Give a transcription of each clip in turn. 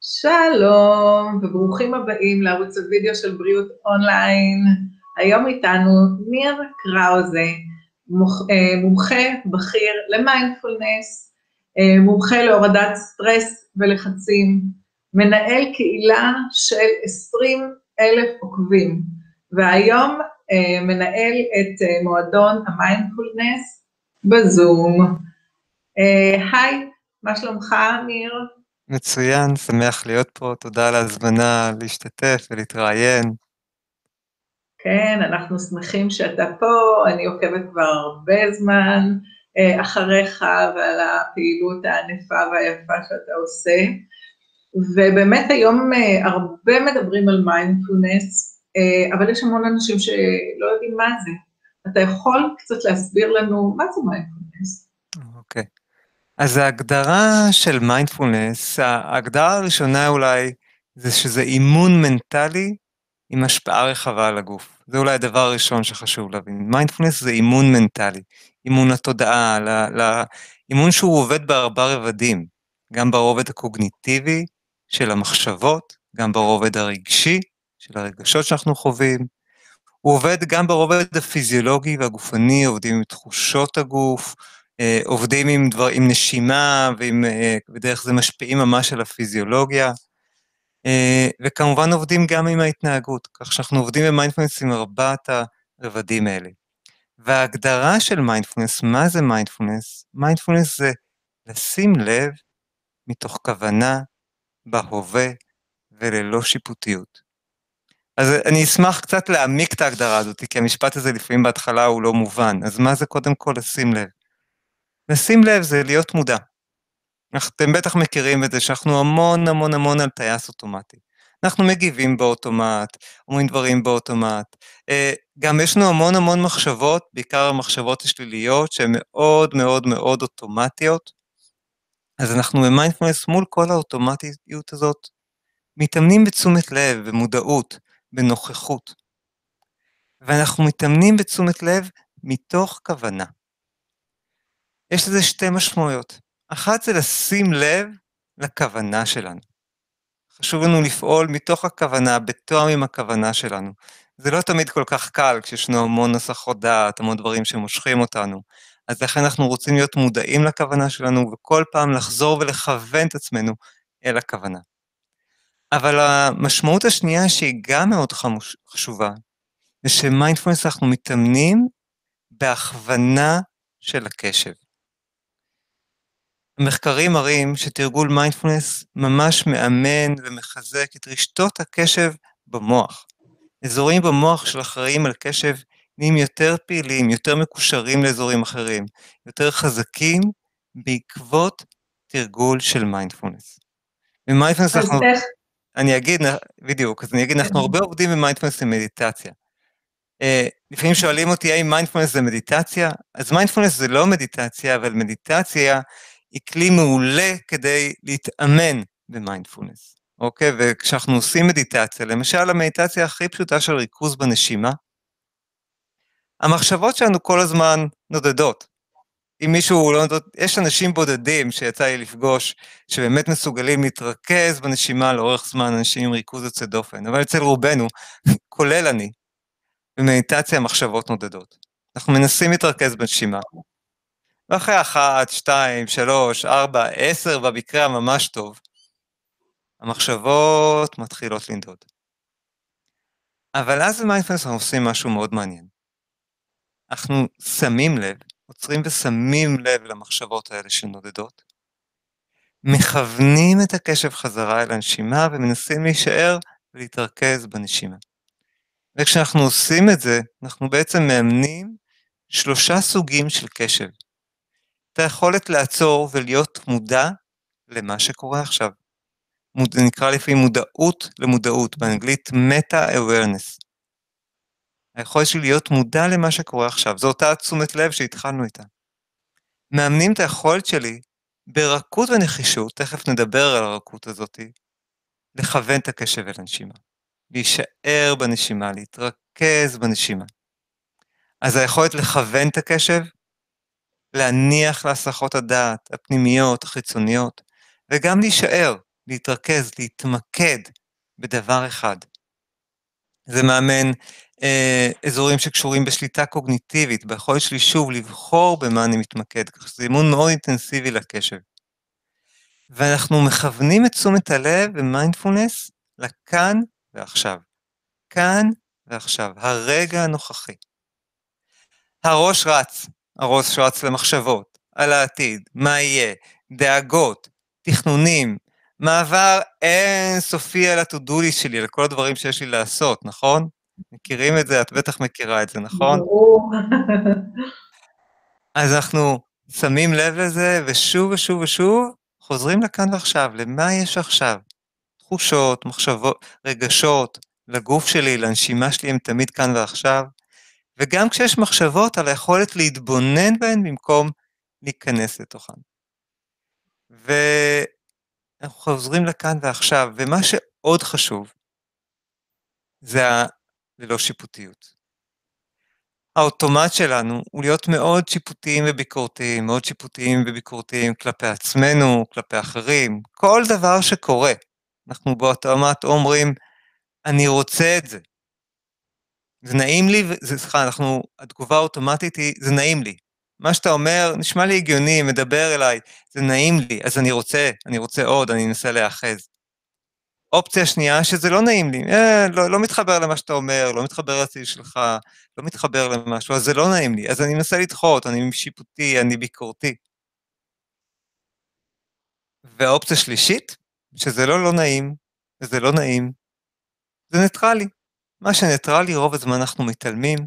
שלום וברוכים הבאים לערוץ הוידאו של בריאות אונליין. היום איתנו ניר קראוזה, אה, מומחה בכיר למיינדפולנס, אה, מומחה להורדת סטרס ולחצים, מנהל קהילה של 20 אלף עוקבים, והיום אה, מנהל את מועדון המיינדפולנס בזום. היי, מה שלומך ניר? מצוין, שמח להיות פה, תודה על ההזמנה להשתתף ולהתראיין. כן, אנחנו שמחים שאתה פה, אני עוקבת כבר הרבה זמן אה, אחריך ועל הפעילות הענפה והיפה שאתה עושה, ובאמת היום אה, הרבה מדברים על מיינדפולנס, אה, אבל יש המון אנשים שלא יודעים מה זה. אתה יכול קצת להסביר לנו מה זה מיינדפולנס? אז ההגדרה של מיינדפולנס, ההגדרה הראשונה אולי, זה שזה אימון מנטלי עם השפעה רחבה על הגוף. זה אולי הדבר הראשון שחשוב להבין. מיינדפולנס זה אימון מנטלי, אימון התודעה, אימון שהוא עובד בארבע רבדים, גם ברובד הקוגניטיבי של המחשבות, גם ברובד הרגשי של הרגשות שאנחנו חווים. הוא עובד גם ברובד הפיזיולוגי והגופני, עובדים עם תחושות הגוף, עובדים עם, דבר, עם נשימה, ועם, אה, זה משפיעים ממש על הפיזיולוגיה. אה, וכמובן עובדים גם עם ההתנהגות, כך שאנחנו עובדים במיינדפולנס עם ארבעת הרבדים האלה. וההגדרה של מיינדפולנס, מה זה מיינדפולנס? מיינדפולנס זה לשים לב מתוך כוונה, בהווה וללא שיפוטיות. אז אני אשמח קצת להעמיק את ההגדרה הזאת, כי המשפט הזה לפעמים בהתחלה הוא לא מובן. אז מה זה קודם כל לשים לב? לשים לב זה להיות מודע. אתם בטח מכירים את זה שאנחנו המון המון המון על טייס אוטומטי. אנחנו מגיבים באוטומט, אומרים דברים באוטומט. אה, גם יש לנו המון המון מחשבות, בעיקר המחשבות השליליות, שהן מאוד מאוד מאוד אוטומטיות. אז אנחנו במיינדפלנס מול כל האוטומטיות הזאת, מתאמנים בתשומת לב, במודעות, בנוכחות. ואנחנו מתאמנים בתשומת לב מתוך כוונה. יש לזה שתי משמעויות. אחת זה לשים לב לכוונה שלנו. חשוב לנו לפעול מתוך הכוונה, בתואם עם הכוונה שלנו. זה לא תמיד כל כך קל כשישנו המון נסחות דעת, המון דברים שמושכים אותנו. אז לכן אנחנו רוצים להיות מודעים לכוונה שלנו, וכל פעם לחזור ולכוון את עצמנו אל הכוונה. אבל המשמעות השנייה, שהיא גם מאוד חשובה, זה שמיינדפולנס אנחנו מתאמנים בהכוונה של הקשב. המחקרים מראים שתרגול מיינדפולנס ממש מאמן ומחזק את רשתות הקשב במוח. אזורים במוח של אחראים על קשב נהיים יותר פעילים, יותר מקושרים לאזורים אחרים, יותר חזקים בעקבות תרגול של מיינדפולנס. במיינדפולנס אנחנו... איך? אני אגיד, בדיוק, אז אני אגיד, אנחנו הרבה עובדים במיינדפולנס למדיטציה. Uh, לפעמים שואלים אותי האם מיינדפולנס זה מדיטציה, אז מיינדפולנס זה לא מדיטציה, אבל מדיטציה היא כלי מעולה כדי להתאמן במיינדפולנס, אוקיי? וכשאנחנו עושים מדיטציה, למשל המדיטציה הכי פשוטה של ריכוז בנשימה, המחשבות שלנו כל הזמן נודדות. אם מישהו לא נודד, יש אנשים בודדים שיצא לי לפגוש, שבאמת מסוגלים להתרכז בנשימה לאורך זמן, אנשים עם ריכוז יוצא דופן, אבל אצל רובנו, כולל אני, במדיטציה המחשבות נודדות. אנחנו מנסים להתרכז בנשימה, ואחרי אחת, שתיים, שלוש, ארבע, עשר במקרה הממש טוב, המחשבות מתחילות לנדוד. אבל אז במיינדפלנס אנחנו עושים משהו מאוד מעניין. אנחנו שמים לב, עוצרים ושמים לב למחשבות האלה שנודדות, מכוונים את הקשב חזרה אל הנשימה ומנסים להישאר ולהתרכז בנשימה. וכשאנחנו עושים את זה, אנחנו בעצם מאמנים שלושה סוגים של קשב. את היכולת לעצור ולהיות מודע למה שקורה עכשיו. זה נקרא לפעמים מודעות למודעות, באנגלית מטה-awareness. היכולת שלי להיות מודע למה שקורה עכשיו, זו אותה תשומת לב שהתחלנו איתה. מאמנים את היכולת שלי ברכות ונחישות, תכף נדבר על הרכות הזאת, לכוון את הקשב אל הנשימה. להישאר בנשימה, להתרכז בנשימה. אז היכולת לכוון את הקשב להניח להסחות הדעת הפנימיות, החיצוניות, וגם להישאר, להתרכז, להתמקד בדבר אחד. זה מאמן אה, אזורים שקשורים בשליטה קוגניטיבית, ביכולת שלי שוב לבחור במה אני מתמקד, כך שזה אימון מאוד אינטנסיבי לקשב. ואנחנו מכוונים את תשומת הלב במיינדפולנס לכאן ועכשיו. כאן ועכשיו, הרגע הנוכחי. הראש רץ, הראש רץ למחשבות, על העתיד, מה יהיה, דאגות, תכנונים, מעבר אינסופי על ה-to-do שלי, על כל הדברים שיש לי לעשות, נכון? מכירים את זה? את בטח מכירה את זה, נכון? ברור. אז אנחנו שמים לב לזה, ושוב ושוב ושוב חוזרים לכאן ועכשיו, למה יש עכשיו? תחושות, מחשבות, רגשות, לגוף שלי, לנשימה שלי, הם תמיד כאן ועכשיו. וגם כשיש מחשבות על היכולת להתבונן בהן במקום להיכנס לתוכן. ואנחנו חוזרים לכאן ועכשיו, ומה שעוד חשוב, זה הללא שיפוטיות. האוטומט שלנו הוא להיות מאוד שיפוטיים וביקורתיים, מאוד שיפוטיים וביקורתיים כלפי עצמנו, כלפי אחרים, כל דבר שקורה. אנחנו באוטומט אומרים, אני רוצה את זה. זה נעים לי, סליחה, אנחנו, התגובה האוטומטית היא, זה נעים לי. מה שאתה אומר נשמע לי הגיוני, מדבר אליי, זה נעים לי, אז אני רוצה, אני רוצה עוד, אני אנסה להיאחז. אופציה שנייה, שזה לא נעים לי, אה, לא, לא מתחבר למה שאתה אומר, לא מתחבר לציל שלך, לא מתחבר למשהו, אז זה לא נעים לי, אז אני מנסה לדחות, אני שיפוטי, אני ביקורתי. והאופציה שלישית, שזה לא לא נעים, וזה לא נעים, זה ניטרלי. מה שניטרלי, רוב הזמן אנחנו מתעלמים,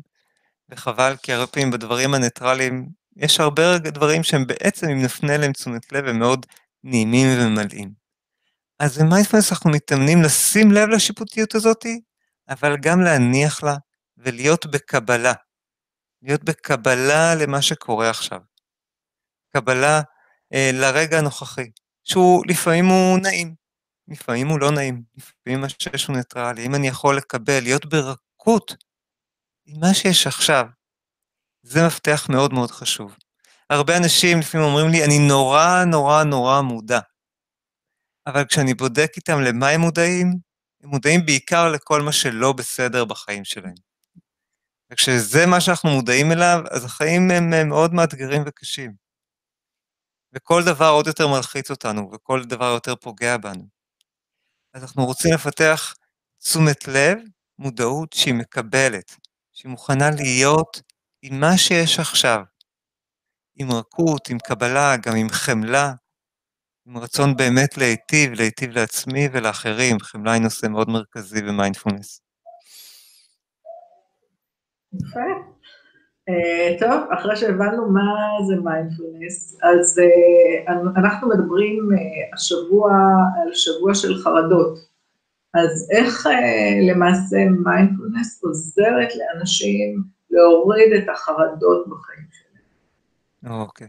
וחבל, כי הרבה פעמים בדברים הניטרליים, יש הרבה דברים שהם בעצם, אם נפנה אליהם תשומת לב, הם מאוד נעימים וממלאים. אז במיינדפלנס אנחנו מתאמנים לשים לב לשיפוטיות הזאת, אבל גם להניח לה ולהיות בקבלה. להיות בקבלה למה שקורה עכשיו. קבלה אה, לרגע הנוכחי, שהוא לפעמים הוא נעים, לפעמים הוא לא נעים, לפעמים מה שיש הוא ניטרלי. אם אני יכול לקבל, להיות ברכות עם מה שיש עכשיו, זה מפתח מאוד מאוד חשוב. הרבה אנשים לפעמים אומרים לי, אני נורא נורא נורא מודע. אבל כשאני בודק איתם למה הם מודעים, הם מודעים בעיקר לכל מה שלא בסדר בחיים שלהם. וכשזה מה שאנחנו מודעים אליו, אז החיים הם, הם מאוד מאתגרים וקשים. וכל דבר עוד יותר מלחיץ אותנו, וכל דבר יותר פוגע בנו. אז אנחנו רוצים לפתח תשומת לב, מודעות שהיא מקבלת, שהיא מוכנה להיות עם מה שיש עכשיו, עם רכות, עם קבלה, גם עם חמלה, עם רצון באמת להיטיב, להיטיב לעצמי ולאחרים. חמלה היא נושא מאוד מרכזי במיינדפולנס. יפה. Uh, טוב, אחרי שהבנו מה זה מיינדפולנס, אז uh, אנחנו מדברים uh, השבוע על שבוע של חרדות. אז איך למעשה מיינדפולנס עוזרת לאנשים להוריד את החרדות בחיים שלהם? אוקיי.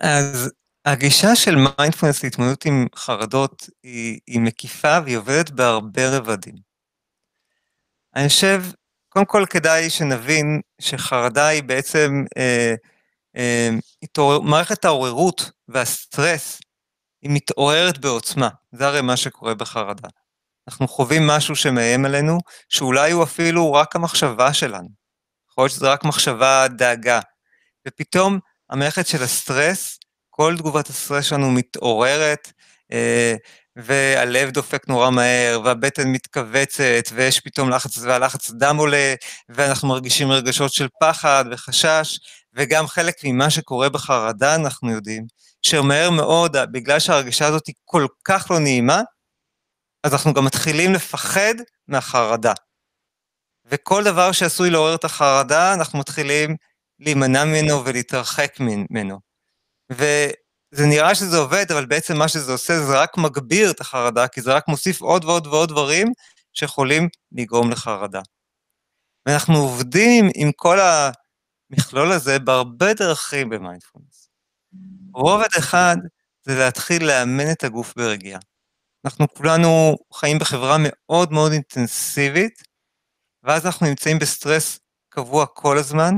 אז הגישה של מיינדפולנס להתמודדות עם חרדות היא, היא מקיפה והיא עובדת בהרבה רבדים. אני חושב, קודם כל כדאי שנבין שחרדה היא בעצם, אה, אה, התעורר, מערכת העוררות והסטרס, היא מתעוררת בעוצמה, זה הרי מה שקורה בחרדה. אנחנו חווים משהו שמאיים עלינו, שאולי הוא אפילו רק המחשבה שלנו. יכול להיות שזה רק מחשבה, דאגה. ופתאום המערכת של הסטרס כל תגובת הסטרס שלנו מתעוררת, אה, והלב דופק נורא מהר, והבטן מתכווצת, ויש פתאום לחץ, והלחץ דם עולה, ואנחנו מרגישים רגשות של פחד וחשש, וגם חלק ממה שקורה בחרדה, אנחנו יודעים, שמהר מאוד, בגלל שההרגשה הזאת היא כל כך לא נעימה, אז אנחנו גם מתחילים לפחד מהחרדה. וכל דבר שעשוי לעורר את החרדה, אנחנו מתחילים להימנע ממנו ולהתרחק ממנו. וזה נראה שזה עובד, אבל בעצם מה שזה עושה זה רק מגביר את החרדה, כי זה רק מוסיף עוד ועוד ועוד דברים שיכולים לגרום לחרדה. ואנחנו עובדים עם כל המכלול הזה בהרבה דרכים במיינדפולנס. רובד אחד זה להתחיל לאמן את הגוף ברגיעה. אנחנו כולנו חיים בחברה מאוד מאוד אינטנסיבית, ואז אנחנו נמצאים בסטרס קבוע כל הזמן,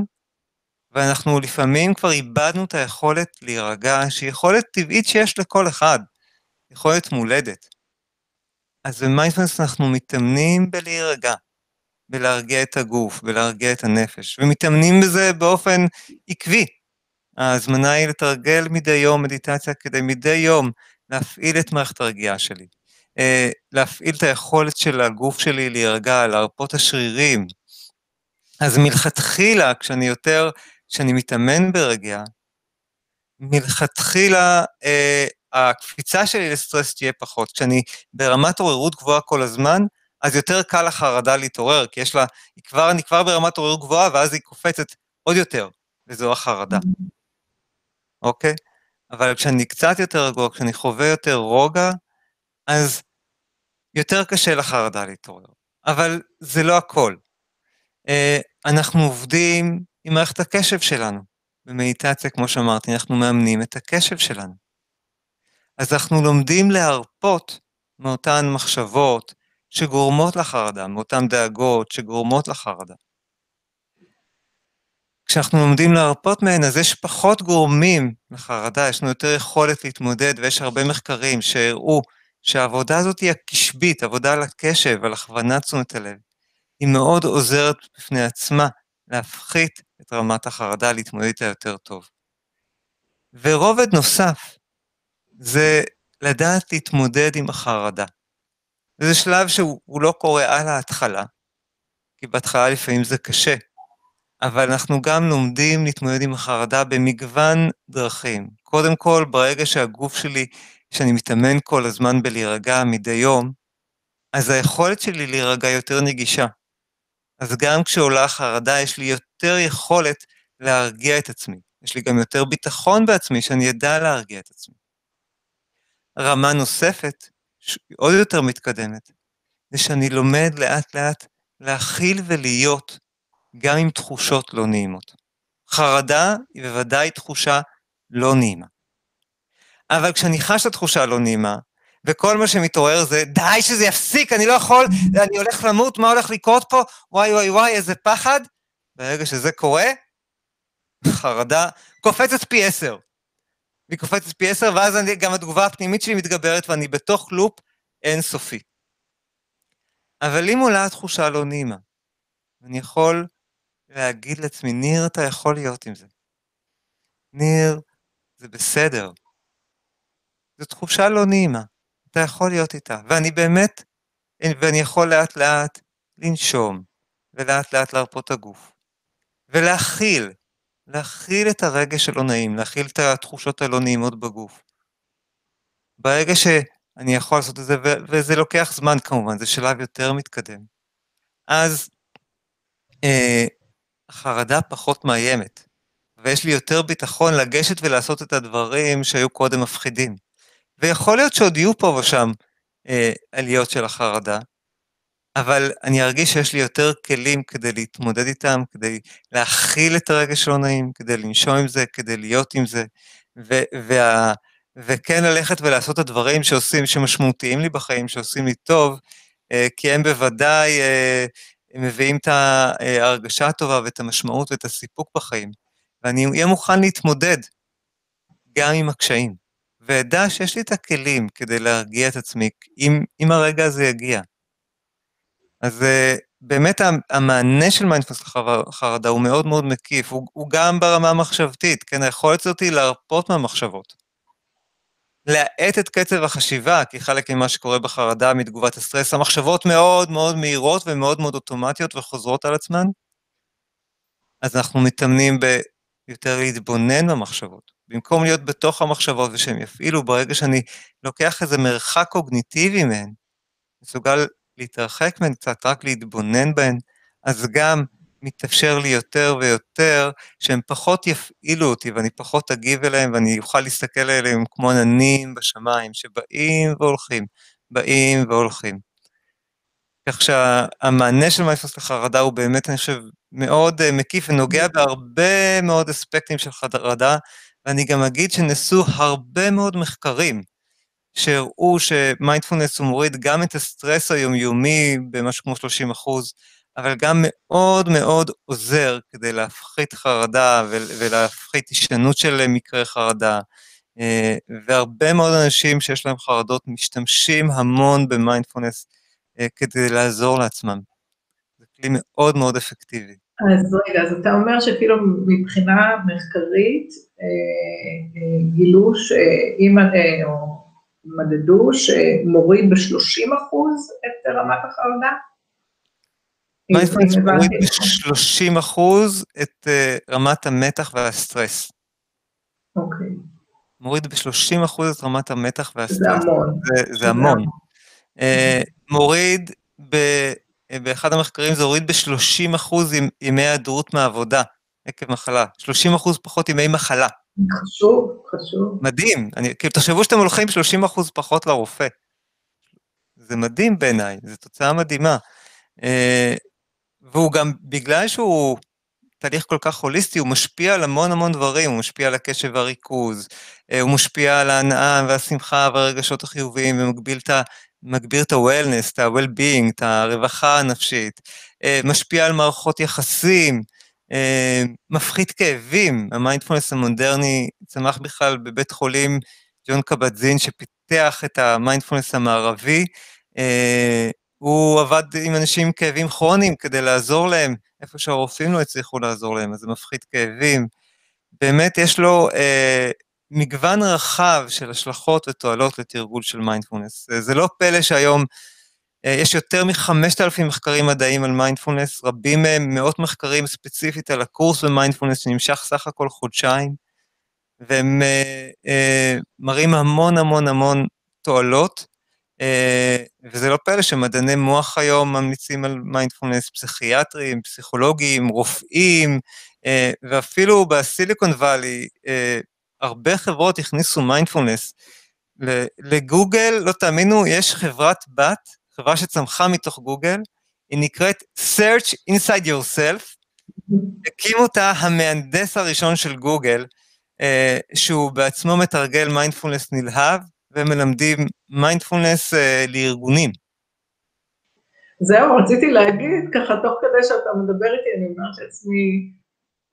ואנחנו לפעמים כבר איבדנו את היכולת להירגע, שהיא יכולת טבעית שיש לכל אחד. יכולת מולדת. אז במיינדפלנס אנחנו מתאמנים בלהירגע, בלהרגיע את הגוף, בלהרגיע את הנפש, ומתאמנים בזה באופן עקבי. ההזמנה היא לתרגל מדי יום מדיטציה כדי מדי יום להפעיל את מערכת הרגיעה שלי, אה, להפעיל את היכולת של הגוף שלי להירגע, להרפות השרירים. אז מלכתחילה, כשאני יותר, כשאני מתאמן ברגיעה, מלכתחילה אה, הקפיצה שלי לסטרס תהיה פחות. כשאני ברמת עוררות גבוהה כל הזמן, אז יותר קל לחרדה להתעורר, כי יש לה, היא כבר, אני כבר ברמת עוררות גבוהה, ואז היא קופצת עוד יותר, וזו החרדה. אוקיי? אבל כשאני קצת יותר רגוע, כשאני חווה יותר רוגע, אז יותר קשה לחרדה להתעורר. אבל זה לא הכל. אה, אנחנו עובדים עם מערכת הקשב שלנו. במדיטציה, כמו שאמרתי, אנחנו מאמנים את הקשב שלנו. אז אנחנו לומדים להרפות מאותן מחשבות שגורמות לחרדה, מאותן דאגות שגורמות לחרדה. כשאנחנו לומדים להרפות מהן, אז יש פחות גורמים לחרדה, יש לנו יותר יכולת להתמודד, ויש הרבה מחקרים שהראו שהעבודה הזאת היא הקשבית, עבודה על הקשב, על הכוונת תשומת הלב, היא מאוד עוזרת בפני עצמה להפחית את רמת החרדה, להתמודד איתה יותר טוב. ורובד נוסף זה לדעת להתמודד עם החרדה. וזה שלב שהוא לא קורה על ההתחלה, כי בהתחלה לפעמים זה קשה, אבל אנחנו גם לומדים להתמודד עם החרדה במגוון דרכים. קודם כל, ברגע שהגוף שלי, שאני מתאמן כל הזמן בלהירגע מדי יום, אז היכולת שלי להירגע יותר נגישה. אז גם כשעולה החרדה, יש לי יותר יכולת להרגיע את עצמי. יש לי גם יותר ביטחון בעצמי, שאני אדע להרגיע את עצמי. רמה נוספת, עוד יותר מתקדמת, זה שאני לומד לאט-לאט להכיל ולהיות גם עם תחושות לא נעימות. חרדה היא בוודאי תחושה לא נעימה. אבל כשאני חש את התחושה הלא נעימה, וכל מה שמתעורר זה, די שזה יפסיק, אני לא יכול, אני הולך למות, מה הולך לקרות פה? וואי וואי וואי, איזה פחד. ברגע שזה קורה, חרדה קופצת פי עשר. והיא קופצת פי עשר, ואז אני, גם התגובה הפנימית שלי מתגברת, ואני בתוך לופ אינסופי. אבל אם עולה התחושה לא נעימה, אני יכול להגיד לעצמי, ניר, אתה יכול להיות עם זה. ניר, זה בסדר. זו תחושה לא נעימה, אתה יכול להיות איתה. ואני באמת, ואני יכול לאט לאט לנשום, ולאט לאט להרפות את הגוף, ולהכיל, להכיל את הרגש הלא נעים, להכיל את התחושות הלא נעימות בגוף. ברגע שאני יכול לעשות את זה, וזה לוקח זמן כמובן, זה שלב יותר מתקדם, אז אה, החרדה פחות מאיימת, ויש לי יותר ביטחון לגשת ולעשות את הדברים שהיו קודם מפחידים. ויכול להיות שעוד יהיו פה ושם אה, עליות של החרדה, אבל אני ארגיש שיש לי יותר כלים כדי להתמודד איתם, כדי להכיל את הרגש לא נעים, כדי לנשום עם זה, כדי להיות עם זה, ו- וה- וכן ללכת ולעשות את הדברים שעושים, שמשמעותיים לי בחיים, שעושים לי טוב, אה, כי הם בוודאי אה, הם מביאים את ההרגשה הטובה ואת המשמעות ואת הסיפוק בחיים. ואני אהיה מוכן להתמודד גם עם הקשיים, ואדע שיש לי את הכלים כדי להרגיע את עצמי, אם, אם הרגע הזה יגיע. אז uh, באמת המענה של מיינדפולנס לחרדה הוא מאוד מאוד מקיף, הוא, הוא גם ברמה המחשבתית, כן, היכולת הזאת היא להרפות מהמחשבות. להאט את קצב החשיבה, כי חלק ממה שקורה בחרדה מתגובת הסטרס, המחשבות מאוד מאוד מהירות ומאוד מאוד אוטומטיות וחוזרות על עצמן, אז אנחנו מתאמנים ביותר להתבונן במחשבות. במקום להיות בתוך המחשבות ושהם יפעילו, ברגע שאני לוקח איזה מרחק קוגניטיבי מהן, מסוגל להתרחק מהן קצת, רק להתבונן בהן, אז גם מתאפשר לי יותר ויותר שהם פחות יפעילו אותי ואני פחות אגיב אליהם ואני אוכל להסתכל עליהם כמו עננים בשמיים שבאים והולכים, באים והולכים. כך שהמענה של מייפוס לחרדה הוא באמת, אני חושב, מאוד אה, מקיף ונוגע בהרבה מאוד אספקטים של חרדה, ואני גם אגיד שנעשו הרבה מאוד מחקרים שהראו שמיינדפולנס הוא מוריד גם את הסטרס היומיומי במשהו כמו 30 אחוז, אבל גם מאוד מאוד עוזר כדי להפחית חרדה ולהפחית הישנות של מקרי חרדה, והרבה מאוד אנשים שיש להם חרדות משתמשים המון במיינדפולנס כדי לעזור לעצמם. זה כלי מאוד מאוד אפקטיבי. אז רגע, אז אתה אומר שכאילו מבחינה מחקרית גילו שאם, או מדדו שמוריד ב-30 אחוז את רמת החרדה? מיינדפלנס מוריד ב-30 אחוז את uh, רמת המתח והסטרס. אוקיי. מוריד ב-30 אחוז את רמת המתח והסטרס. זה המון. זה, המון. Uh, מוריד, ב, uh, באחד המחקרים זה הוריד ב-30 אחוז ימי היעדרות מעבודה עקב מחלה. 30 אחוז פחות ימי מחלה. חשוב, חשוב. מדהים. אני, כאילו, תחשבו שאתם הולכים 30 אחוז פחות לרופא. זה מדהים בעיניי, זו תוצאה מדהימה. Uh, והוא גם, בגלל שהוא תהליך כל כך הוליסטי, הוא משפיע על המון המון דברים, הוא משפיע על הקשב והריכוז, אה, הוא משפיע על ההנאה והשמחה והרגשות החיוביים, ומגביר את ה... מגביר את ה-wellness, את ה-well-being, את הרווחה הנפשית, אה, משפיע על מערכות יחסים, אה, מפחית כאבים. המיינדפולנס המודרני צמח בכלל בבית חולים ג'ון קבט-זין, שפיתח את המיינדפולנס המערבי, הוא עבד עם אנשים עם כאבים כרוניים כדי לעזור להם, איפה שהרופאים לא הצליחו לעזור להם, אז זה מפחית כאבים. באמת יש לו אה, מגוון רחב של השלכות ותועלות לתרגול של מיינדפולנס. זה לא פלא שהיום אה, יש יותר מ-5,000 מחקרים מדעיים על מיינדפולנס, רבים מהם מאות מחקרים ספציפית על הקורס במיינדפולנס שנמשך סך הכל חודשיים, והם אה, אה, מראים המון המון המון תועלות. אה, וזה לא פלא שמדעני מוח היום ממליצים על מיינדפולנס פסיכיאטרים, פסיכולוגים, רופאים, אה, ואפילו ב Silicon Valley, אה, הרבה חברות הכניסו מיינדפולנס. לגוגל, לא תאמינו, יש חברת בת, חברה שצמחה מתוך גוגל, היא נקראת Search Inside Yourself, הקים אותה המהנדס הראשון של גוגל, שהוא בעצמו מתרגל מיינדפולנס נלהב, ומלמדים מיינדפולנס uh, לארגונים. זהו, רציתי להגיד, ככה תוך כדי שאתה מדבר איתי, אני אומרת לעצמי,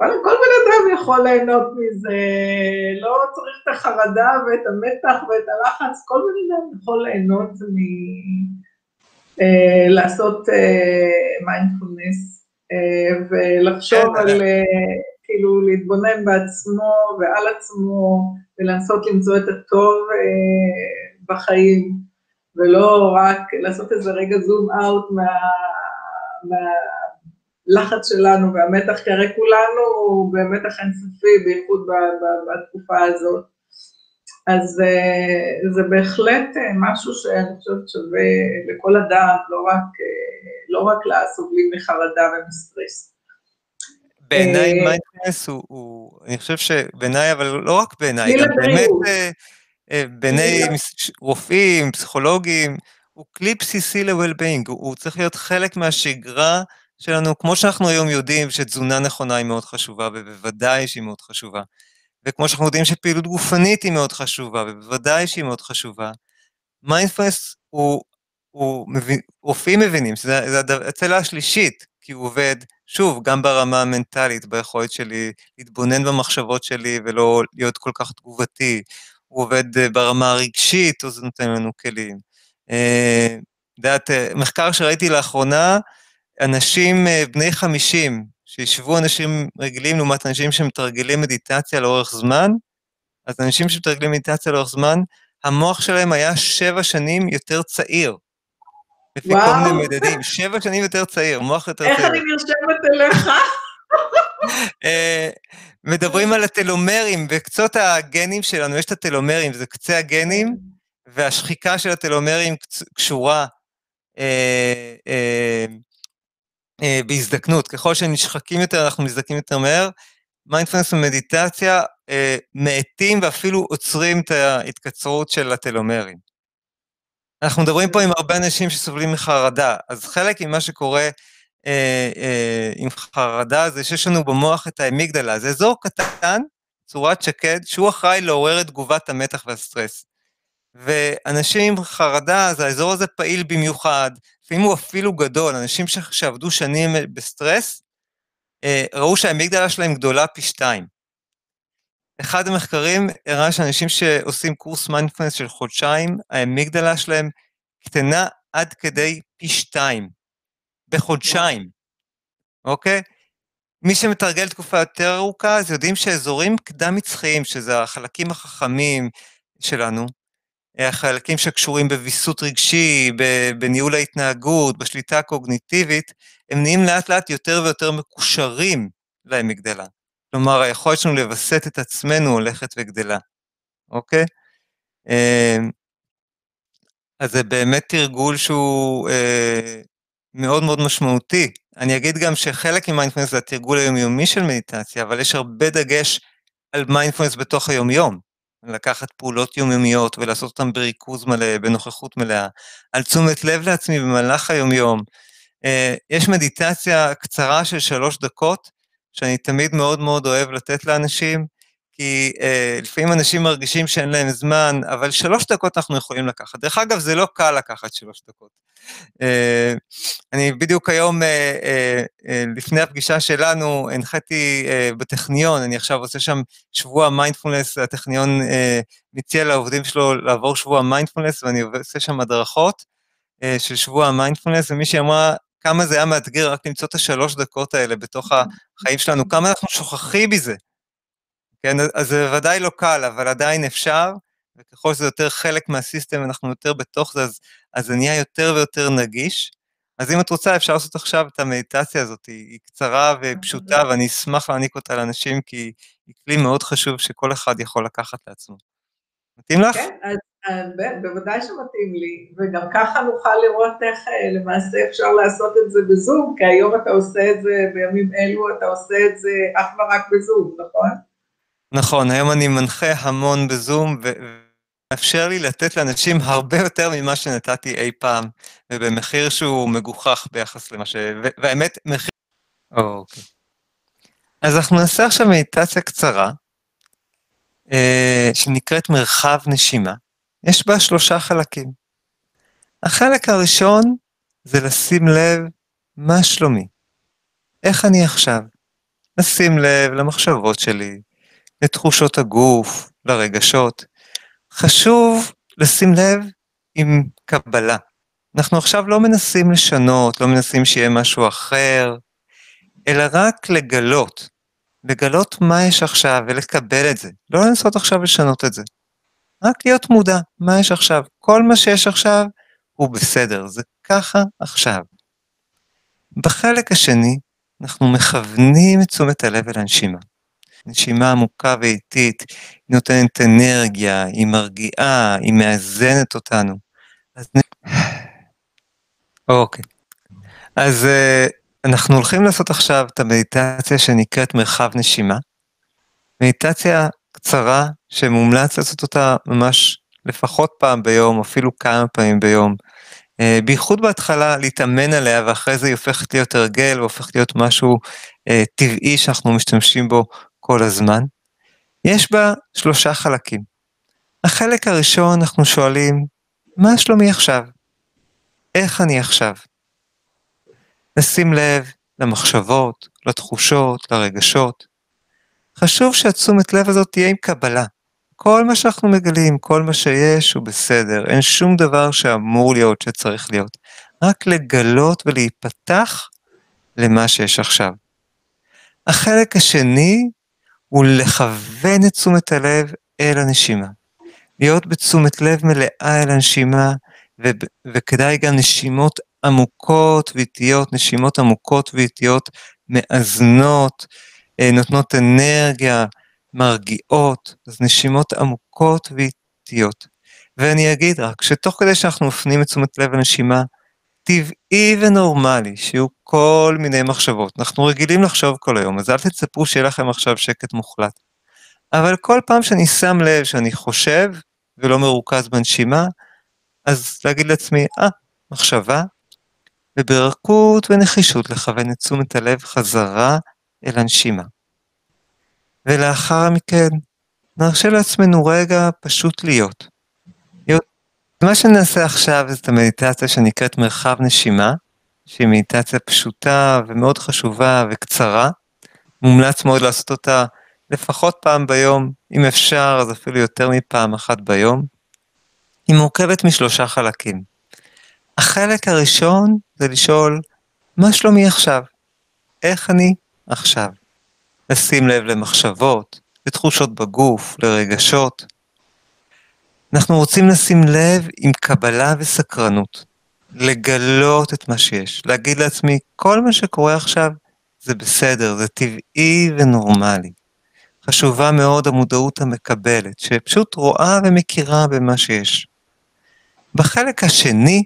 וואלה, כל בן אדם יכול ליהנות מזה, לא צריך את החרדה ואת המתח ואת הלחץ, כל בן אדם יכול ליהנות מ... אה, לעשות מיינדפולנס אה, אה, ולחשוב כן, על, אה, כאילו, להתבונן בעצמו ועל עצמו, ולנסות למצוא את הטוב אה, בחיים, ולא רק לעשות איזה רגע זום אאוט מה, מהלחץ שלנו והמתח, כי הרי כולנו במתח אינסופי, בייחוד בתקופה הזאת. אז אה, זה בהחלט אה, משהו שאני חושבת שווה לכל אדם, לא רק, לא רק לסובלים מחרדה ומסטרס. בעיניי מיינדפלנס הוא, הוא, אני חושב שבעיניי, אבל לא רק בעיניי, גם באמת בעיני רופאים, פסיכולוגים, הוא כלי בסיסי ל-well-being, הוא צריך להיות חלק מהשגרה שלנו, כמו שאנחנו היום יודעים שתזונה נכונה היא מאוד חשובה, ובוודאי שהיא מאוד חשובה. וכמו שאנחנו יודעים שפעילות גופנית היא מאוד חשובה, ובוודאי שהיא מאוד חשובה. מיינדפלנס הוא, הוא מבין, רופאים מבינים שזה הצלע השלישית, כי הוא עובד שוב, גם ברמה המנטלית, ביכולת שלי להתבונן במחשבות שלי ולא להיות כל כך תגובתי. הוא עובד אה, ברמה הרגשית, אז זה נותן לנו כלים. את אה, יודעת, אה, מחקר שראיתי לאחרונה, אנשים בני 50, שישבו אנשים רגילים לעומת אנשים שמתרגלים מדיטציה לאורך זמן, אז אנשים שמתרגלים מדיטציה לאורך זמן, המוח שלהם היה שבע שנים יותר צעיר. לפי כל מיני מדדים, שבע שנים יותר צעיר, מוח יותר צעיר. איך אני נרשמת אליך? אה, מדברים על הטלומרים, בקצות הגנים שלנו יש את הטלומרים, זה קצה הגנים, והשחיקה של הטלומרים קשורה אה, אה, בהזדקנות. ככל שנשחקים יותר, אנחנו מזדקנים יותר מהר. מיינדפלנס ומדיטציה אה, מאטים ואפילו עוצרים את ההתקצרות של הטלומרים. אנחנו מדברים פה עם הרבה אנשים שסובלים מחרדה, אז חלק ממה שקורה אה, אה, עם חרדה זה שיש לנו במוח את האמיגדלה, זה אזור קטן, צורת שקד, שהוא אחראי לעורר את תגובת המתח והסטרס. ואנשים עם חרדה, אז האזור הזה פעיל במיוחד, לפעמים הוא אפילו גדול, אנשים שעבדו שנים בסטרס, אה, ראו שהאמיגדלה שלהם גדולה פי שתיים. אחד המחקרים הראה שאנשים שעושים קורס מיינדפלנס של חודשיים, האמיגדלה שלהם קטנה עד כדי פי שתיים, בחודשיים, אוקיי? מי שמתרגל תקופה יותר ארוכה, אז יודעים שאזורים קדם-מצחיים, שזה החלקים החכמים שלנו, החלקים שקשורים בוויסות רגשי, בניהול ההתנהגות, בשליטה הקוגניטיבית, הם נהיים לאט לאט יותר ויותר מקושרים לאמיגדלה. כלומר, היכולת שלנו לווסת את עצמנו הולכת וגדלה, אוקיי? אמ, אז זה באמת תרגול שהוא אה, מאוד מאוד משמעותי. אני אגיד גם שחלק ממיינדפלנס זה התרגול היומיומי של מדיטציה, אבל יש הרבה דגש על מיינדפלנס בתוך היומיום. לקחת פעולות יומיומיות ולעשות אותן בריכוז מלא, בנוכחות מלאה, על תשומת לב לעצמי במהלך היומיום. אה, יש מדיטציה קצרה של שלוש דקות, שאני תמיד מאוד מאוד אוהב לתת לאנשים, כי אה, לפעמים אנשים מרגישים שאין להם זמן, אבל שלוש דקות אנחנו יכולים לקחת. דרך אגב, זה לא קל לקחת שלוש דקות. אה, אני בדיוק היום, אה, אה, אה, לפני הפגישה שלנו, הנחיתי אה, בטכניון, אני עכשיו עושה שם שבוע מיינדפולנס, הטכניון אה, מציע לעובדים שלו לעבור שבוע מיינדפולנס, ואני עושה שם הדרכות אה, של שבוע מיינדפולנס, ומישהי אמרה, כמה זה היה מאתגר רק למצוא את השלוש דקות האלה בתוך החיים שלנו, כמה אנחנו שוכחים מזה. כן, אז זה ודאי לא קל, אבל עדיין אפשר, וככל שזה יותר חלק מה system, אנחנו יותר בתוך זה, אז, אז זה נהיה יותר ויותר נגיש. אז אם את רוצה, אפשר לעשות עכשיו את המדיטציה הזאת, היא קצרה ופשוטה, ואני אשמח להעניק אותה לאנשים, כי היא כלי מאוד חשוב שכל אחד יכול לקחת לעצמו. מתאים לך? כן, אז בוודאי שמתאים לי, וגם ככה נוכל לראות איך אה, למעשה אפשר לעשות את זה בזום, כי היום אתה עושה את זה, בימים אלו אתה עושה את זה אך ורק בזום, נכון? נכון, היום אני מנחה המון בזום, ומאפשר לי לתת לאנשים הרבה יותר ממה שנתתי אי פעם, ובמחיר שהוא מגוחך ביחס למה ש... והאמת, מחיר... אוקיי. אז אנחנו נעשה עכשיו מדיטציה קצרה, אה, שנקראת מרחב נשימה. יש בה שלושה חלקים. החלק הראשון זה לשים לב מה שלומי. איך אני עכשיו? לשים לב למחשבות שלי, לתחושות הגוף, לרגשות. חשוב לשים לב עם קבלה. אנחנו עכשיו לא מנסים לשנות, לא מנסים שיהיה משהו אחר, אלא רק לגלות. לגלות מה יש עכשיו ולקבל את זה. לא לנסות עכשיו לשנות את זה. רק להיות מודע, מה יש עכשיו? כל מה שיש עכשיו הוא בסדר, זה ככה עכשיו. בחלק השני, אנחנו מכוונים את תשומת הלב אל הנשימה. נשימה עמוקה ואיטית, היא נותנת אנרגיה, היא מרגיעה, היא מאזנת אותנו. אז... אוקיי. אז uh, אנחנו הולכים לעשות עכשיו את המדיטציה שנקראת מרחב נשימה. מדיטציה קצרה שמומלץ לעשות אותה ממש לפחות פעם ביום, אפילו כמה פעמים ביום. אה, בייחוד בהתחלה להתאמן עליה ואחרי זה היא הופכת להיות הרגל והופכת להיות משהו אה, טבעי שאנחנו משתמשים בו כל הזמן. יש בה שלושה חלקים. החלק הראשון אנחנו שואלים, מה שלומי עכשיו? איך אני עכשיו? לשים לב למחשבות, לתחושות, לרגשות. חשוב שהתשומת לב הזאת תהיה עם קבלה. כל מה שאנחנו מגלים, כל מה שיש הוא בסדר, אין שום דבר שאמור להיות, שצריך להיות. רק לגלות ולהיפתח למה שיש עכשיו. החלק השני הוא לכוון את תשומת הלב אל הנשימה. להיות בתשומת לב מלאה אל הנשימה, ו- וכדאי גם נשימות עמוקות ואיטיות, נשימות עמוקות ואיטיות, מאזנות, אה, נותנות אנרגיה, מרגיעות, אז נשימות עמוקות ואיטיות. ואני אגיד רק שתוך כדי שאנחנו מפנים את תשומת לב לנשימה, טבעי ונורמלי שיהיו כל מיני מחשבות. אנחנו רגילים לחשוב כל היום, אז אל תצפו שיהיה לכם עכשיו שקט מוחלט. אבל כל פעם שאני שם לב שאני חושב ולא מרוכז בנשימה, אז להגיד לעצמי, אה, ah, מחשבה, וברכות ונחישות לכוון את תשומת הלב חזרה אל הנשימה. ולאחר מכן, נרשה לעצמנו רגע פשוט להיות. מה שנעשה עכשיו זה את המדיטציה שנקראת מרחב נשימה, שהיא מדיטציה פשוטה ומאוד חשובה וקצרה. מומלץ מאוד לעשות אותה לפחות פעם ביום, אם אפשר אז אפילו יותר מפעם אחת ביום, היא מורכבת משלושה חלקים. החלק הראשון זה לשאול, מה שלומי עכשיו? איך אני עכשיו? לשים לב למחשבות, לתחושות בגוף, לרגשות. אנחנו רוצים לשים לב עם קבלה וסקרנות, לגלות את מה שיש, להגיד לעצמי, כל מה שקורה עכשיו זה בסדר, זה טבעי ונורמלי. חשובה מאוד המודעות המקבלת, שפשוט רואה ומכירה במה שיש. בחלק השני,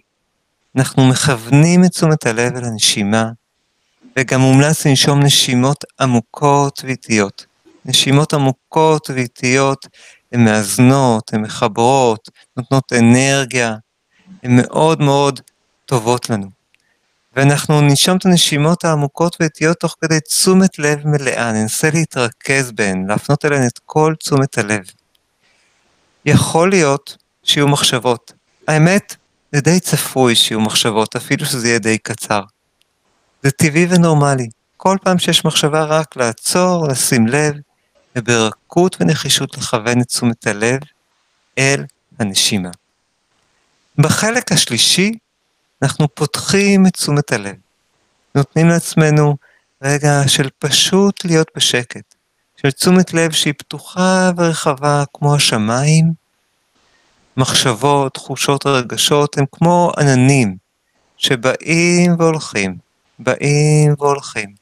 אנחנו מכוונים את תשומת הלב אל הנשימה, וגם מומלץ לנשום נשימות עמוקות ואיטיות. נשימות עמוקות ואיטיות הן מאזנות, הן מחברות, נותנות אנרגיה, הן מאוד מאוד טובות לנו. ואנחנו ננשום את הנשימות העמוקות ואיטיות תוך כדי תשומת לב מלאה, ננסה להתרכז בהן, להפנות אליהן את כל תשומת הלב. יכול להיות שיהיו מחשבות. האמת, זה די צפוי שיהיו מחשבות, אפילו שזה יהיה די קצר. זה טבעי ונורמלי. כל פעם שיש מחשבה רק לעצור, לשים לב, וברכות ונחישות לכוון את תשומת הלב אל הנשימה. בחלק השלישי, אנחנו פותחים את תשומת הלב. נותנים לעצמנו רגע של פשוט להיות בשקט, של תשומת לב שהיא פתוחה ורחבה כמו השמיים. מחשבות, תחושות ורגשות הם כמו עננים שבאים והולכים, באים והולכים,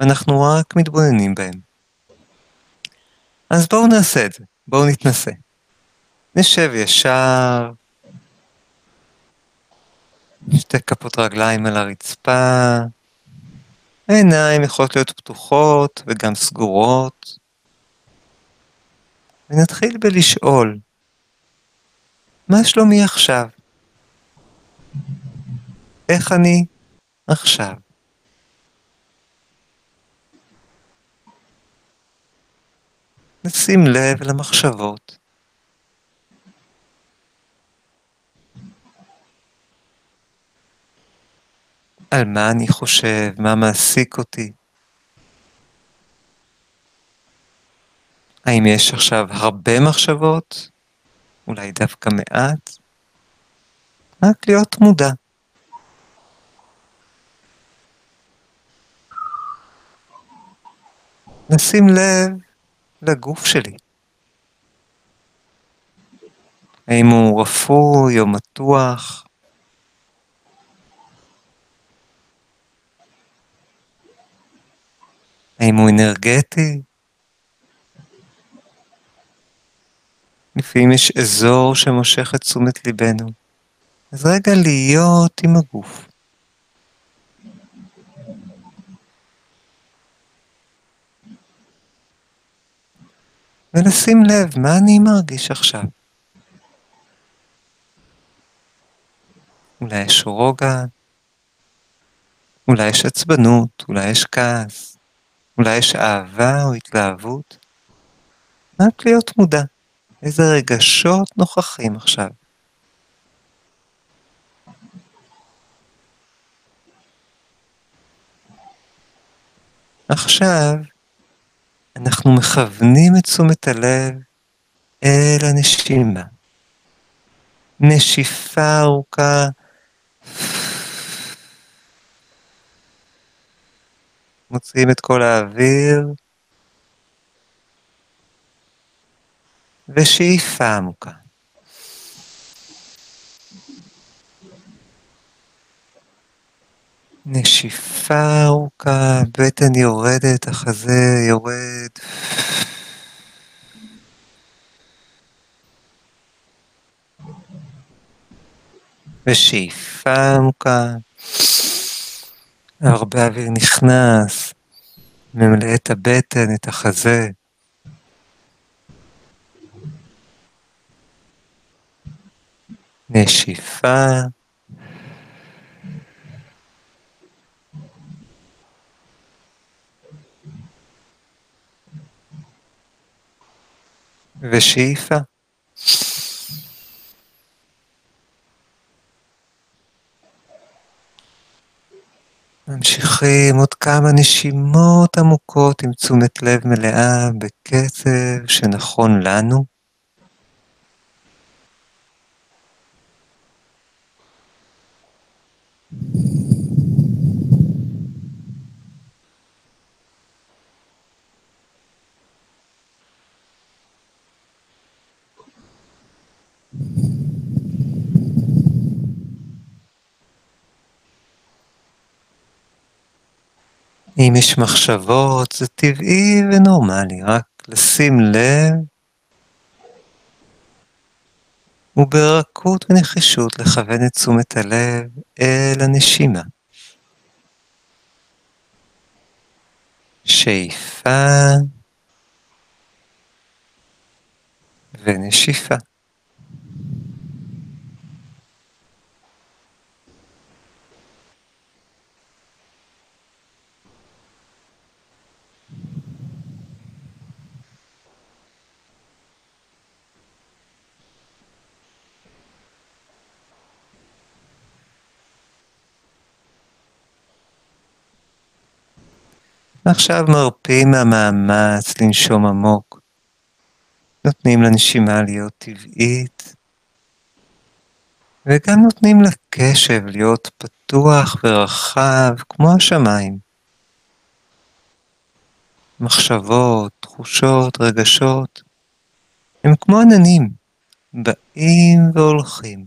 ואנחנו רק מתבוננים בהם. אז בואו נעשה את זה, בואו נתנסה. נשב ישר, שתי כפות רגליים על הרצפה, העיניים יכולות להיות פתוחות וגם סגורות. ונתחיל בלשאול, מה שלומי עכשיו? איך אני עכשיו? נשים לב למחשבות. על מה אני חושב, מה מעסיק אותי. האם יש עכשיו הרבה מחשבות? אולי דווקא מעט? רק להיות מודע. לשים לב לגוף שלי. האם הוא רפוי או מתוח? האם הוא אנרגטי? לפעמים יש אזור שמושך את תשומת ליבנו. אז רגע להיות עם הגוף. ולשים לב מה אני מרגיש עכשיו. אולי יש רוגע, אולי יש עצבנות, אולי יש כעס, אולי יש אהבה או התלהבות. רק להיות מודע, איזה רגשות נוכחים עכשיו. עכשיו אנחנו מכוונים את תשומת הלב אל הנשימה. נשיפה ארוכה. מוציאים את כל האוויר. ושאיפה עמוקה. נשיפה ארוכה, בטן יורדת, החזה יורד. ושאיפה עמוקה, הרבה אוויר נכנס, ממלא את הבטן, את החזה. נשיפה. ושאיפה. ממשיכים עוד כמה נשימות עמוקות עם תשומת לב מלאה בקצב שנכון לנו. אם יש מחשבות, זה טבעי ונורמלי, רק לשים לב וברכות ונחישות לכוון את תשומת הלב אל הנשימה. שאיפה ונשיפה. ועכשיו מרפים מהמאמץ לנשום עמוק. נותנים לנשימה להיות טבעית, וגם נותנים לקשב להיות פתוח ורחב כמו השמיים. מחשבות, תחושות, רגשות, הם כמו עננים, באים והולכים.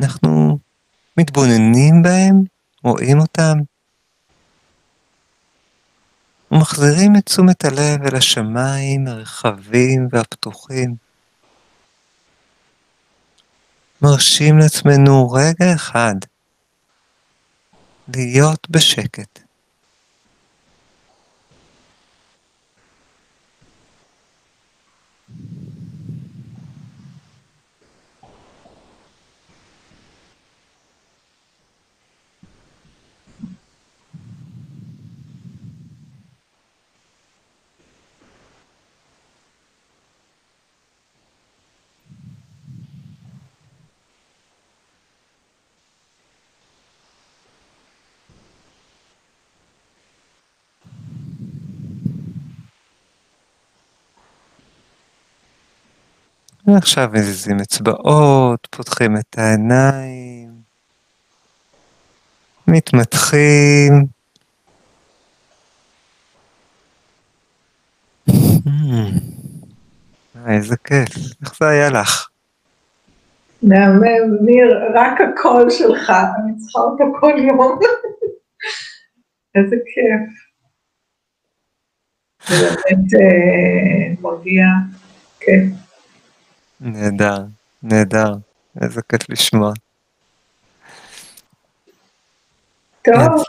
אנחנו מתבוננים בהם, רואים אותם, ומחזירים את תשומת הלב אל השמיים הרחבים והפתוחים. מרשים לעצמנו רגע אחד להיות בשקט. ועכשיו מזיזים אצבעות, פותחים את העיניים, מתמתחים. אה, איזה כיף, איך זה היה לך? מהמם, ניר, רק הקול שלך, אני צריכה אותו כל יום. איזה כיף. זה באמת אה, מרגיע, כיף. נהדר, נהדר, איזה כיף לשמוע. טוב,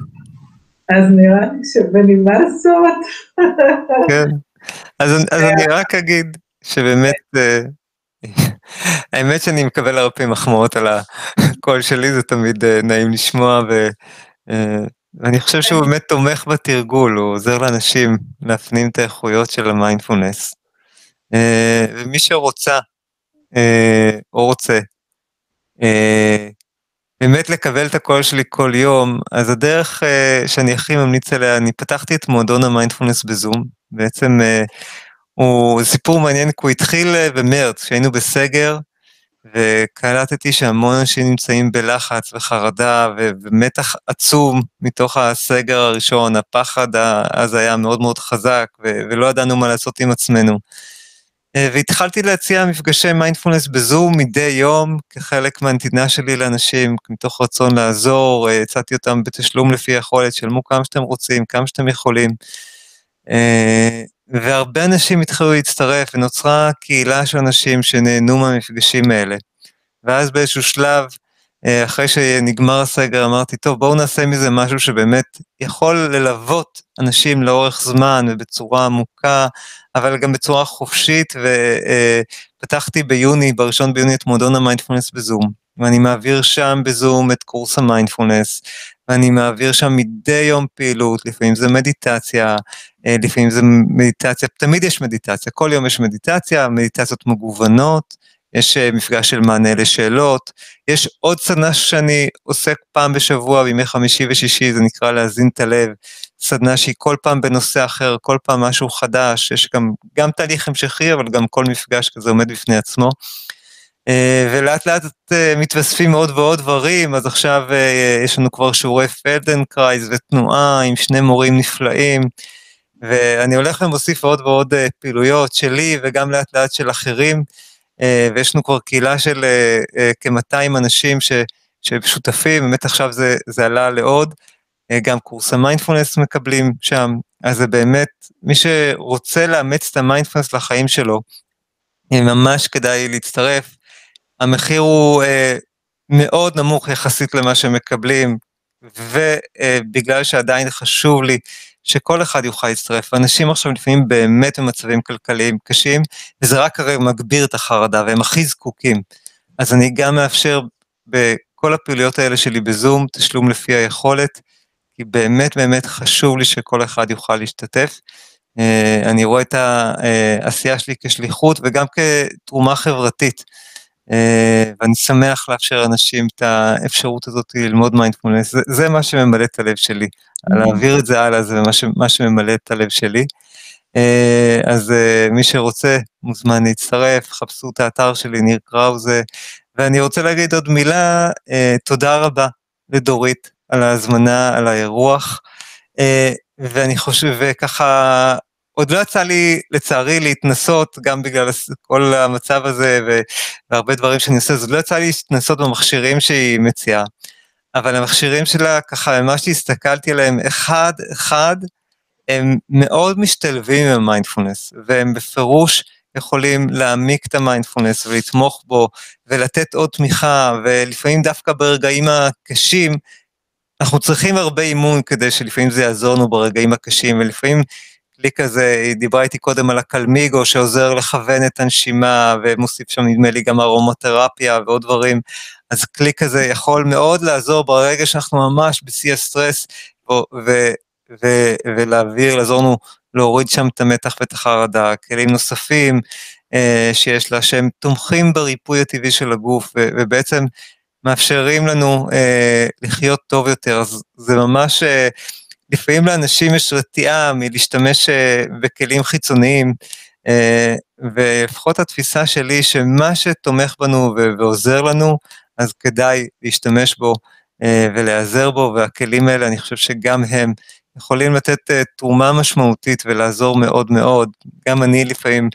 אז נראה לי שבנימה זאת. כן, אז, אז אני רק אגיד שבאמת, אה, האמת שאני מקבל הרבה מחמאות על הקול שלי, זה תמיד אה, נעים לשמוע, ו, אה, ואני חושב שהוא באמת תומך בתרגול, הוא עוזר לאנשים להפנים את האיכויות של המיינדפולנס. ומי שרוצה אה, או רוצה, אה, באמת לקבל את הקול שלי כל יום, אז הדרך אה, שאני הכי ממליץ עליה, אני פתחתי את מועדון המיינדפולנס בזום, בעצם הוא סיפור מעניין, כי הוא התחיל במרץ, כשהיינו בסגר, וקלטתי שהמון אנשים נמצאים בלחץ וחרדה ומתח עצום מתוך הסגר הראשון, הפחד אז היה מאוד מאוד חזק, ולא ידענו מה לעשות עם עצמנו. אה, והתחלתי להציע מפגשי מיינדפולנס בזום מדי יום כחלק מהנתינה שלי לאנשים, מתוך רצון לעזור, אה, הצעתי אותם בתשלום לפי יכולת, שלמו כמה שאתם רוצים, כמה שאתם יכולים. אה, והרבה אנשים התחילו להצטרף, ונוצרה קהילה של אנשים שנהנו מהמפגשים האלה. ואז באיזשהו שלב, אחרי שנגמר הסגר, אמרתי, טוב, בואו נעשה מזה משהו שבאמת יכול ללוות אנשים לאורך זמן ובצורה עמוקה, אבל גם בצורה חופשית, ופתחתי ביוני, בראשון ביוני, את מועדון המיינדפולנס בזום, ואני מעביר שם בזום את קורס המיינדפולנס, ואני מעביר שם מדי יום פעילות, לפעמים זה מדיטציה, אה, לפעמים זה מדיטציה, תמיד יש מדיטציה, כל יום יש מדיטציה, מדיטציות מגוונות, יש מפגש של מענה לשאלות, יש עוד סדנה שאני עוסק פעם בשבוע בימי חמישי ושישי, זה נקרא להזין את הלב, סדנה שהיא כל פעם בנושא אחר, כל פעם משהו חדש, יש גם, גם תהליך המשכי, אבל גם כל מפגש כזה עומד בפני עצמו. אה, ולאט לאט אה, מתווספים עוד ועוד דברים, אז עכשיו אה, יש לנו כבר שיעורי פלדנקרייז ותנועה עם שני מורים נפלאים, ואני הולך ומוסיף עוד ועוד פעילויות שלי וגם לאט לאט של אחרים, ויש לנו כבר קהילה של כ-200 אנשים ש, ששותפים, באמת עכשיו זה, זה עלה לעוד, גם קורס המיינדפולנס מקבלים שם, אז זה באמת, מי שרוצה לאמץ את המיינדפולנס לחיים שלו, ממש כדאי להצטרף. המחיר הוא אה, מאוד נמוך יחסית למה שמקבלים, ובגלל אה, שעדיין חשוב לי שכל אחד יוכל להצטרף. אנשים עכשיו לפעמים באמת במצבים כלכליים קשים, וזה רק הרי מגביר את החרדה, והם הכי זקוקים. אז אני גם מאפשר בכל הפעילויות האלה שלי בזום, תשלום לפי היכולת, כי באמת באמת חשוב לי שכל אחד יוכל להשתתף. אה, אני רואה את העשייה שלי כשליחות וגם כתרומה חברתית. אה, ואני שמח לאפשר לאנשים את האפשרות הזאת ללמוד מיינדפולנס, זה, זה מה שממלא את הלב שלי, mm-hmm. להעביר את זה הלאה זה מה, ש, מה שממלא את הלב שלי. אה, אז אה, מי שרוצה מוזמן להצטרף, חפשו את האתר שלי, ניר קראוזה, ואני רוצה להגיד עוד מילה, תודה רבה לדורית על ההזמנה, על האירוח, ואני חושב, וככה עוד לא יצא לי, לצערי, להתנסות, גם בגלל כל המצב הזה והרבה דברים שאני עושה, אז עוד לא יצא לי להתנסות במכשירים שהיא מציעה. אבל המכשירים שלה, ככה, ממש הסתכלתי עליהם אחד-אחד, הם מאוד משתלבים עם המיינדפולנס, והם בפירוש יכולים להעמיק את המיינדפולנס ולתמוך בו, ולתת עוד תמיכה, ולפעמים דווקא ברגעים הקשים, אנחנו צריכים הרבה אימון כדי שלפעמים זה יעזור לנו ברגעים הקשים, ולפעמים כלי כזה, היא דיברה איתי קודם על הקלמיגו שעוזר לכוון את הנשימה ומוסיף שם נדמה לי גם ארומותרפיה ועוד דברים, אז כלי כזה יכול מאוד לעזור ברגע שאנחנו ממש בשיא הסטרס ו- ו- ולהעביר, לעזור לנו להוריד שם את המתח ואת החרדה, כלים נוספים אה, שיש לה שהם תומכים בריפוי הטבעי של הגוף ו- ובעצם מאפשרים לנו אה, לחיות טוב יותר, אז זה ממש אה, לפעמים לאנשים יש רתיעה מלהשתמש אה, בכלים חיצוניים, אה, ולפחות התפיסה שלי שמה שתומך בנו ועוזר לנו, אז כדאי להשתמש בו אה, ולהיעזר בו, והכלים האלה, אני חושב שגם הם יכולים לתת תרומה משמעותית ולעזור מאוד מאוד. גם אני לפעמים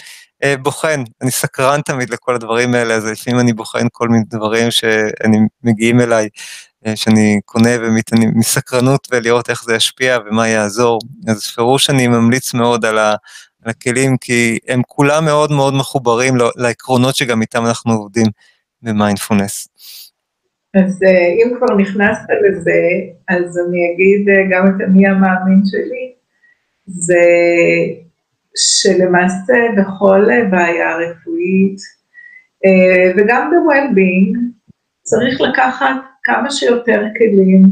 בוחן, אני סקרן תמיד לכל הדברים האלה, אז לפעמים אני בוחן כל מיני דברים שאני מגיעים אליי. אה, שאני קונה ומתעניין מסקרנות ולראות איך זה ישפיע ומה יעזור. אז פירוש אני ממליץ מאוד על, ה, על הכלים, כי הם כולם מאוד מאוד מחוברים לעקרונות שגם איתם אנחנו עובדים במיינדפולנס. אז אה, אם כבר נכנסת לזה, אז אני אגיד אה, גם את המי המאמין שלי, זה שלמעשה בכל בעיה רפואית, וגם ב-well-being, צריך לקחת כמה שיותר כלים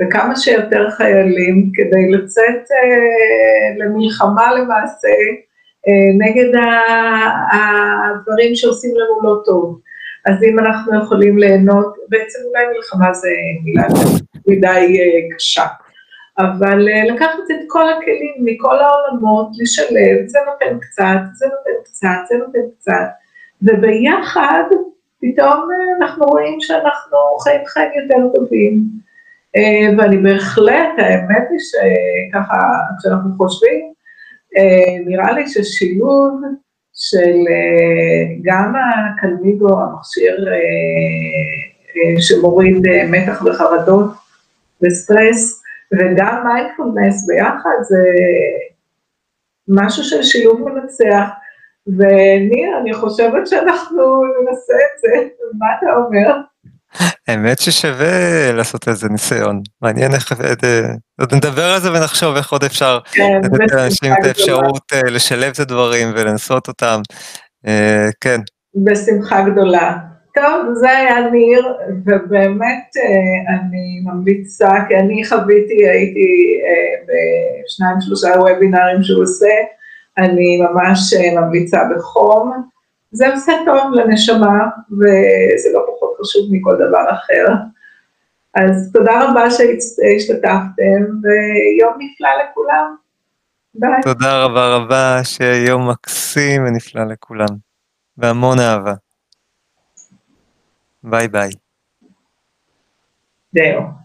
וכמה שיותר חיילים כדי לצאת אה, למלחמה למעשה אה, נגד הדברים שעושים לנו לא טוב. אז אם אנחנו יכולים ליהנות, בעצם אולי מלחמה זה מילה מדי אה, קשה, אבל אה, לקחת את כל הכלים מכל העולמות, לשלב, זה נותן קצת, זה נותן קצת, זה נותן קצת, וביחד פתאום אה, אנחנו רואים שאנחנו חיים חיים יותר טובים. אה, ואני בהחלט, האמת היא שככה, כשאנחנו חושבים, אה, נראה לי ששילוב של גם הקלמיגו, המכשיר שמוריד מתח וחרדות וסטרס, וגם מיינדפולנס ביחד, זה משהו של שילוב מנצח. וניר, אני חושבת שאנחנו ננסה את זה, מה אתה אומר? האמת ששווה לעשות איזה ניסיון, מעניין איך, אה, עוד נדבר על זה ונחשוב איך עוד אפשר כן, לתת לאנשים את האפשרות אה, לשלב את הדברים ולנסות אותם, אה, כן. בשמחה גדולה. טוב, זה היה ניר, ובאמת אני ממליצה, כי אני חוויתי, הייתי בשניים שלושה וובינארים שהוא עושה, אני ממש אה, ממליצה בחום, זה עושה טוב לנשמה, וזה לא פחות חשוב מכל דבר אחר. אז תודה רבה שהשתתפתם, ויום נפלא לכולם. ביי. תודה רבה רבה, שיהיה יום מקסים ונפלא לכולם, והמון אהבה. ביי ביי. זהו.